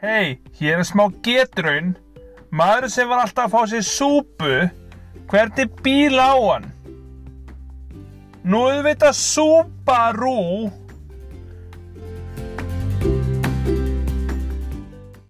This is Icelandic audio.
Hei, hér er smá getraun. Maður sem var alltaf að fá sér súpu, hvernig bíl á hann? Nú auðvitað Subaru.